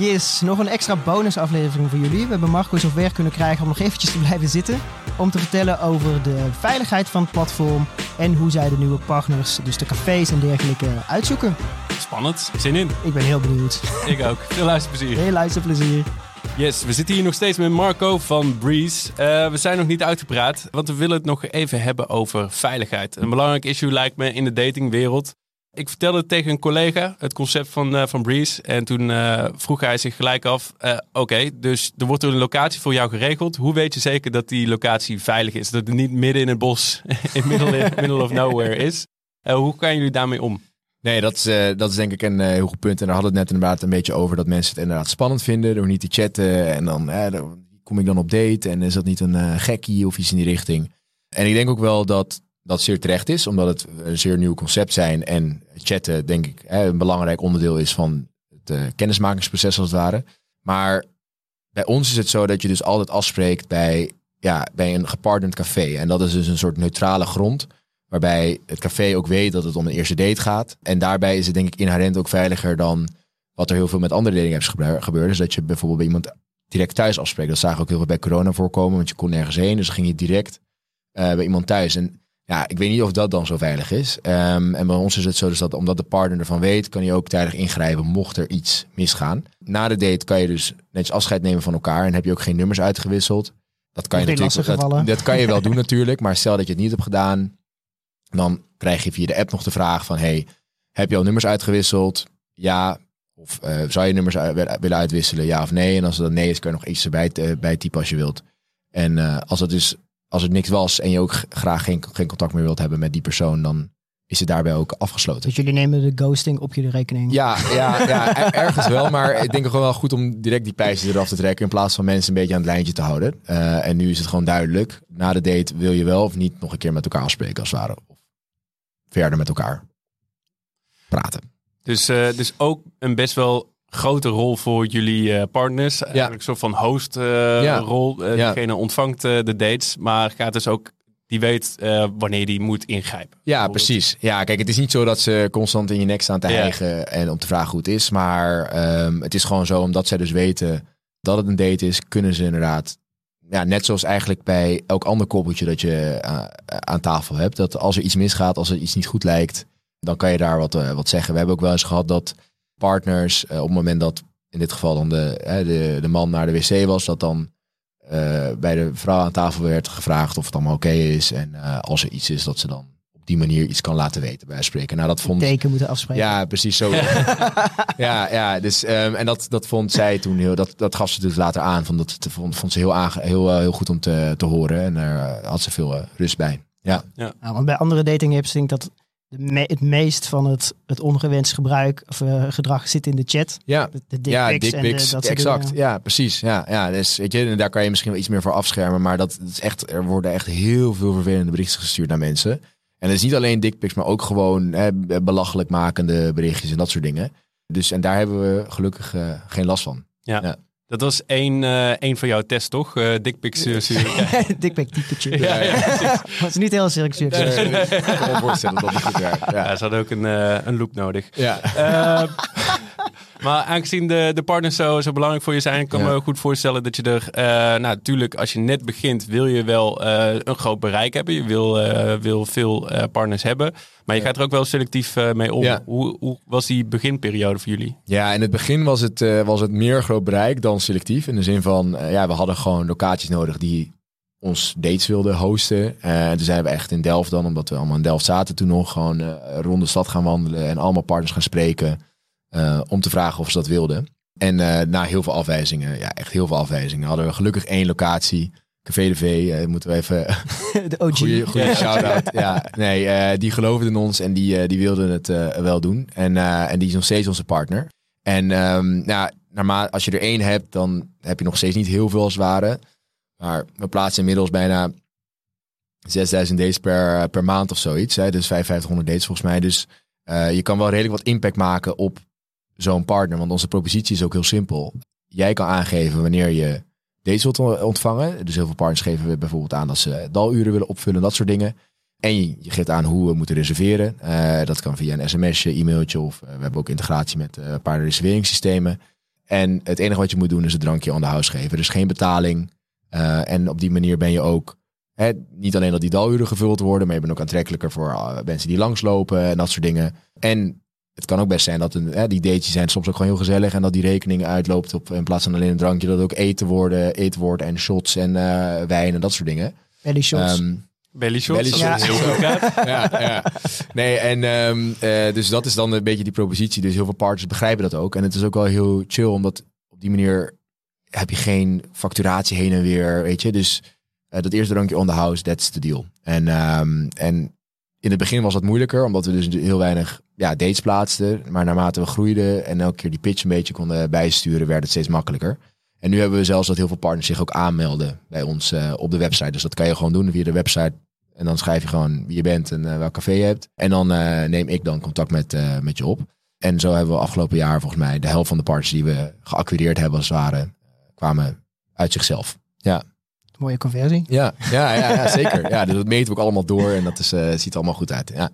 Yes, nog een extra bonusaflevering voor jullie. We hebben Marco zover kunnen krijgen om nog eventjes te blijven zitten. Om te vertellen over de veiligheid van het platform. En hoe zij de nieuwe partners, dus de cafés en dergelijke, uitzoeken. Spannend, zin in. Ik ben heel benieuwd. Ik ook. Veel luisterplezier. Heel luisterplezier. Yes, we zitten hier nog steeds met Marco van Breeze. Uh, we zijn nog niet uitgepraat, want we willen het nog even hebben over veiligheid. Een belangrijk issue lijkt me in de datingwereld. Ik vertelde tegen een collega het concept van, uh, van Breeze. En toen uh, vroeg hij zich gelijk af: uh, Oké, dus er wordt een locatie voor jou geregeld. Hoe weet je zeker dat die locatie veilig is? Dat het niet midden in het bos, in middle, middle of nowhere is. hoe gaan jullie daarmee om? Nee, dat is, dat is denk ik een heel goed punt. En daar hadden we het net inderdaad een beetje over dat mensen het inderdaad spannend vinden door niet te chatten. En dan kom ik dan op date en is dat niet een gekkie of iets in die richting. En ik denk ook wel dat dat zeer terecht is, omdat het een zeer nieuw concept zijn. En chatten, denk ik, een belangrijk onderdeel is van het uh, kennismakingsproces als het ware. Maar bij ons is het zo dat je dus altijd afspreekt bij, ja, bij een gepartnerd café. En dat is dus een soort neutrale grond. Waarbij het café ook weet dat het om een eerste date gaat. En daarbij is het denk ik inherent ook veiliger dan wat er heel veel met andere dating apps gebeurt. Dus dat je bijvoorbeeld bij iemand direct thuis afspreekt. Dat zagen we ook heel veel bij corona voorkomen. Want je kon nergens heen. Dus ging je direct uh, bij iemand thuis. En ja, ik weet niet of dat dan zo veilig is. Um, en bij ons is het zo dus dat omdat de partner ervan weet, kan je ook tijdig ingrijpen mocht er iets misgaan. Na de date kan je dus netjes afscheid nemen van elkaar en heb je ook geen nummers uitgewisseld. Dat kan je natuurlijk dat, dat, kan je wel doen natuurlijk, maar stel dat je het niet hebt gedaan, dan krijg je via de app nog de vraag van hey, heb je al nummers uitgewisseld? Ja. Of uh, zou je nummers willen uitwisselen? Ja of nee? En als dat nee is, kan je nog iets erbij uh, bij typen als je wilt. En uh, als het dus als het niks was en je ook graag geen, geen contact meer wilt hebben met die persoon, dan is het daarbij ook afgesloten. Dus jullie nemen de ghosting op jullie rekening? Ja, ja, ja ergens wel. Maar ik denk ook wel goed om direct die pijzen eraf te trekken. In plaats van mensen een beetje aan het lijntje te houden. Uh, en nu is het gewoon duidelijk. Na de date wil je wel of niet nog een keer met elkaar afspreken als het ware. Of verder met elkaar praten. Dus, uh, dus ook een best wel grote rol voor jullie uh, partners. Ja. Eigenlijk een soort van host uh, ja. rol. Uh, ja. Degene ontvangt de dates, maar gaat dus ook die weet wanneer die moet ingrijpen. Ja, precies. Ja, kijk, het is niet zo dat ze constant in je nek staan te hijgen en om te vragen hoe het is. Maar um, het is gewoon zo, omdat zij dus weten dat het een date is, kunnen ze inderdaad ja, net zoals eigenlijk bij elk ander koppeltje dat je aan tafel hebt. Dat als er iets misgaat, als er iets niet goed lijkt, dan kan je daar wat, wat zeggen. We hebben ook wel eens gehad dat partners, uh, op het moment dat in dit geval dan de, uh, de, de man naar de wc was, dat dan uh, bij de vrouw aan tafel werd gevraagd of het allemaal oké okay is. En als er iets is, dat ze dan op die manier iets kan laten weten bij spreken. Nou, dat vond. Teken moeten afspreken. Ja, precies zo. ja, ja, dus um, en dat, dat vond zij toen heel. Dat, dat gaf ze dus later aan. Van dat vond, vond ze heel, aange, heel, heel goed om te, te horen. En daar had ze veel rust bij. Ja. ja. Nou, want bij andere dating apps denk ik dat de het meest van het, het ongewenst gebruik of uh, gedrag zit in de chat. Ja, de, de ja, dickpics. Exact. Ja, precies. Ja, ja, dus weet je, daar kan je misschien wel iets meer voor afschermen, maar dat, is echt, er worden echt heel veel vervelende berichten gestuurd naar mensen. En dat is niet alleen dickpics, maar ook gewoon hè, belachelijk makende berichtjes en dat soort dingen. Dus en daar hebben we gelukkig uh, geen last van. Ja. ja. Dat was één, uh, één van jouw tests, toch? Uh, dickpics uh, Dickpic typetje. Ja, ja, ja was niet heel serieus. Nee, ik kan me voorstellen dat het goed. Ja. ze hadden ook een, een loop nodig. Ja. Maar aangezien de, de partners zo, zo belangrijk voor je zijn, kan ik me goed voorstellen dat je er, uh, nou natuurlijk, als je net begint, wil je wel uh, een groot bereik hebben. Je wil, uh, wil veel partners hebben. Maar je gaat er ook wel selectief mee om. Ja. Hoe, hoe, was die beginperiode voor jullie? Ja, in het begin was het, was het meer groot bereik dan selectief. In de zin van, ja, we hadden gewoon locaties nodig die ons dates wilden hosten. En toen zijn we echt in Delft dan, omdat we allemaal in Delft zaten toen nog, gewoon rond de stad gaan wandelen en allemaal partners gaan spreken. Uh, om te vragen of ze dat wilden. En uh, na heel veel afwijzingen, ja, echt heel veel afwijzingen, hadden we gelukkig één locatie. Café de V, uh, moeten we even. de OG. Goeie, goeie shout-out. ja, nee, die geloofden in ons en die, die wilden het wel doen. En, en die is nog steeds onze partner. En um, nou, naarmate, als je er één hebt, dan heb je nog steeds niet heel veel als ware. Maar we plaatsen inmiddels bijna 6000 dates per, per maand of zoiets. Hè? Dus 5500 dates volgens mij. Dus je kan wel redelijk wat impact maken op zo'n partner. Want onze propositie is ook heel simpel. Jij kan aangeven wanneer je deze wilt ontvangen. Dus heel veel partners geven we bijvoorbeeld aan dat ze daluren willen opvullen, dat soort dingen. En je, geeft aan hoe we moeten reserveren. Uh, dat kan via een sms'je, e-mailtje of uh, we hebben ook integratie met uh, een paar reserveringssystemen. En het enige wat je moet doen is het drankje on the house geven. Dus geen betaling. En op die manier ben je ook hè, niet alleen dat die daluren gevuld worden, maar je bent ook aantrekkelijker voor mensen die langslopen en dat soort dingen. En het kan ook best zijn dat een, hè, die dates zijn soms ook gewoon heel gezellig en dat die rekening uitloopt op in plaats van alleen een drankje, dat ook eten worden, eten wordt en shots en uh, wijn en dat soort dingen. Belly shots. Um, Belly shots, Ja. ja, ja. Nee, en ehm, eh, dus dat is dan een beetje die propositie. Dus heel veel partners begrijpen dat ook. En het is ook wel heel chill, omdat op die manier heb je geen facturatie heen en weer, weet je. Dus eh, dat eerste drankje on the house, that's the deal. En, ehm, en in het begin was dat moeilijker, omdat we dus heel weinig ja, dates plaatsten. Maar naarmate we groeiden en elke keer die pitch een beetje konden bijsturen, werd het steeds makkelijker. En nu hebben we zelfs dat heel veel partners zich ook aanmelden bij ons eh, op de website. Dus dat kan je gewoon doen via de website. En dan schrijf je gewoon wie je bent en eh, welk café je hebt. En dan eh, neem ik dan contact met, met je op. En zo hebben we afgelopen jaar volgens mij de helft van de partners die we geacquireerd hebben als het ware, kwamen uit zichzelf. Ja, Mooie conversie. ja, ja, ja, ja zeker. Ja, dus dat meten we ook allemaal door en dat is, eh, ziet er allemaal goed uit. Ja.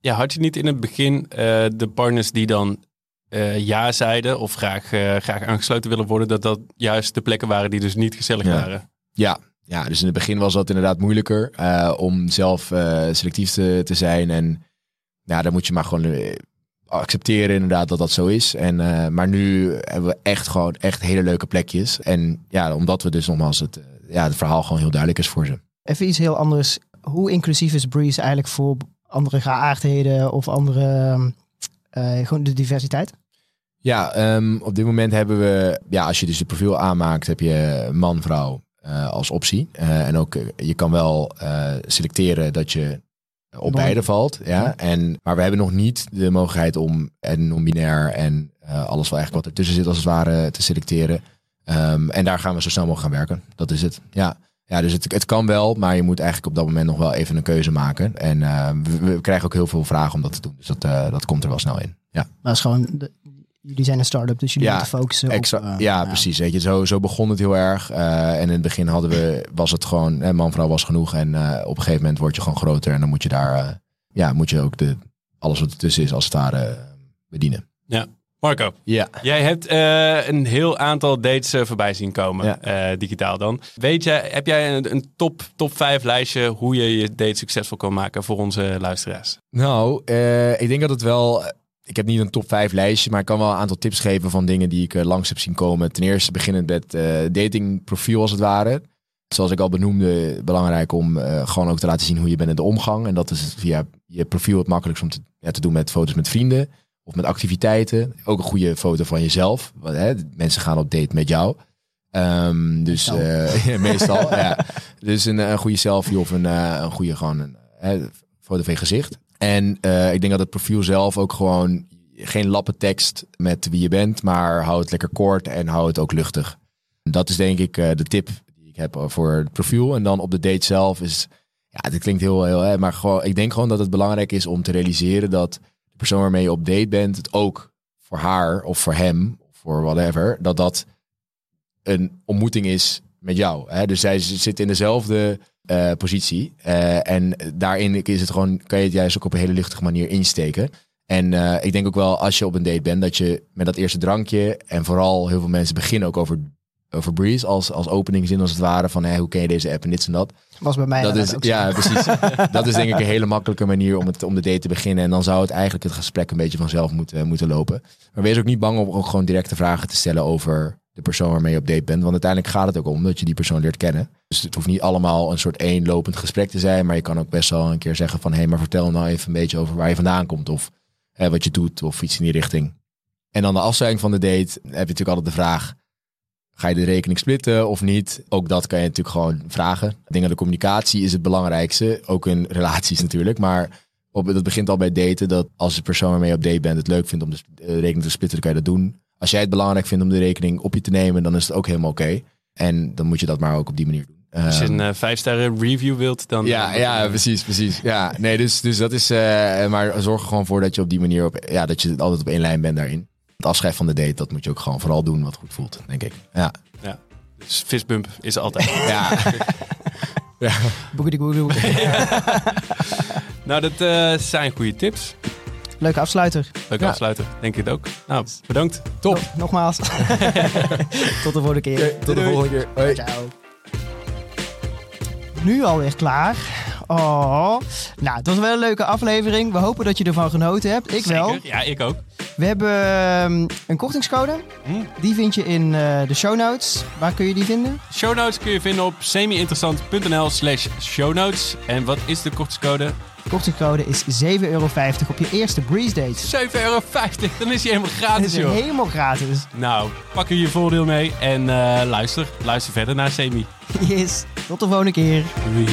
Ja, had je niet in het begin eh, de partners die dan eh, ja zeiden of graag, eh, graag aangesloten willen worden, dat dat juist de plekken waren die dus niet gezellig Ja. waren? Ja, ja, dus in het begin was dat inderdaad moeilijker eh, om zelf eh, selectief te, te zijn. En ja, dan moet je maar gewoon accepteren inderdaad dat dat zo is. En, eh, maar nu hebben we echt gewoon echt hele leuke plekjes. En ja, omdat we dus nogmaals het, eh, ja, het verhaal gewoon heel duidelijk is voor ze. Even iets heel anders. Hoe inclusief is Breeze eigenlijk voor andere geaardheden of andere, eh, gewoon de diversiteit? Ja, ehm, op dit moment hebben we, ja, als je dus het profiel aanmaakt, heb je man, vrouw eh, als optie. Eh, en ook, je kan wel selecteren dat je op Non- beide valt. Ja? Ja. En, maar we hebben nog niet de mogelijkheid om en non-binair en alles wat eigenlijk wat ertussen zit als het ware te selecteren. Ehm, en daar gaan we zo snel mogelijk gaan werken. Dat is het. Ja. Ja, dus het, het kan wel, maar je moet eigenlijk op dat moment nog wel even een keuze maken. En eh, we, we krijgen ook heel veel vragen om dat te doen. Dus dat, eh, dat komt er wel snel in. Ja. Maar is gewoon, de- jullie zijn een start-up, dus jullie Ja, moeten focussen op... eh, ja, precies. Weet je, zo, zo begon het heel erg. Eh, en in het begin hadden we, was het gewoon, eh, man, vrouw was genoeg. En eh, op een gegeven moment word je gewoon groter. En dan moet je daar, ja, moet je ook de, alles wat ertussen is, als het ware, eh, bedienen. Marco, Ja. jij hebt eh, een heel aantal dates eh, voorbij zien komen, Ja. eh, digitaal dan. Weet jij, heb jij een, een top, top 5 lijstje hoe je je date succesvol kan maken voor onze luisteraars? Nou, ik denk dat het wel. Ik heb niet een top 5 lijstje, maar ik kan wel een aantal tips geven van dingen die ik langs heb zien komen. Ten eerste beginnend met datingprofiel als het ware. Zoals ik al benoemde, belangrijk om gewoon ook te laten zien hoe je bent in de omgang. En dat is via je profiel het makkelijkst om te, ja, te doen met foto's met vrienden of met activiteiten. Ook een goede foto van jezelf. Want, hè, mensen gaan op date met jou. Ehm, dus Meestal. eh, meestal, ja. Dus een, een goede selfie of een, eh, een goede gewoon een, eh, foto van je gezicht. En eh, ik denk dat het profiel zelf ook gewoon geen lappen tekst met wie je bent, maar hou het lekker kort en hou het ook luchtig. Dat is denk ik eh, de tip die ik heb voor het profiel. En dan op de date zelf is, ja, dit klinkt heel, heel, hè, maar gewoon, ik denk gewoon dat het belangrijk is om te realiseren dat persoon waarmee je op date bent, het ook voor haar of voor hem, of voor whatever, dat dat een ontmoeting is met jou. Hè? Dus zij zit in dezelfde eh, positie. Eh, en daarin is het gewoon, kan je het juist ook op een hele luchtige manier insteken. En eh, ik denk ook wel, als je op een date bent, dat je met dat eerste drankje, en vooral heel veel mensen beginnen ook over, over Breeze als, als openingzin als het ware, van hé, hoe ken je deze app en dit en dat. Was bij mij Dat is, ook ja, precies. dat is denk ik een hele makkelijke manier om, het, om de date te beginnen. En dan zou het eigenlijk het gesprek een beetje vanzelf moeten, moeten lopen. Maar wees ook niet bang om ook gewoon directe vragen te stellen over de persoon waarmee je op date bent. Want uiteindelijk gaat het ook om dat je die persoon leert kennen. Dus het hoeft niet allemaal een soort één lopend gesprek te zijn. Maar je kan ook best wel een keer zeggen van... hé, maar vertel nou even een beetje over waar je vandaan komt. Of wat je doet of iets in die richting. En dan de afsluiting van de date heb je natuurlijk altijd de vraag... Ga je de rekening splitten of niet? Ook dat kan je natuurlijk gewoon vragen. Ik denk dat de communicatie is het belangrijkste. Ook in relaties natuurlijk. Maar op, dat begint al bij daten. Dat als de persoon waarmee je op date bent het leuk vindt om de eh, rekening te splitten, dan kan je dat doen. Als jij het belangrijk vindt om de rekening op je te nemen, dan is het ook helemaal oké. En dan moet je dat maar ook op die manier doen. Als je Ehm, een eh, vijf sterren review wilt, dan... ja, ja, precies, precies. Ja, nee, dus, dus dat is. eh, maar zorg er gewoon voor dat je op die manier op, ja, dat je altijd op één lijn bent daarin. Het afscheid van de date, dat moet je ook gewoon vooral doen wat goed voelt, denk ik. Ja, Dus fistbump is altijd. ja, Boekie, boekie, boekie. nou, dat eh, zijn goede tips. leuke afsluiter. Leuk Ja. afsluiten, denk ik het ook. Nou, bedankt. Top. Nog- Nogmaals. Tot de volgende keer. Tot de volgende keer. Hoi. Ciao. Nu alweer klaar. Oh. Nou, het was wel een leuke aflevering. We hopen dat je ervan genoten hebt. Ik wel. Ja, ik ook. We hebben ehm, een kortingscode. Hm. Die vind je in eh, de show notes. Waar kun je die vinden? Show notes kun je vinden op semi-interessant.nl slash show notes. En wat is de kortingscode? De kortingscode is 7,50 euro op je eerste Breeze date. 7,50 euro. Dan is hij helemaal Dat gratis, is joh. helemaal gratis. Nou, pak er je voordeel mee en eh, luister. Luister verder naar Semi. Yes. Tot de volgende keer. Doei.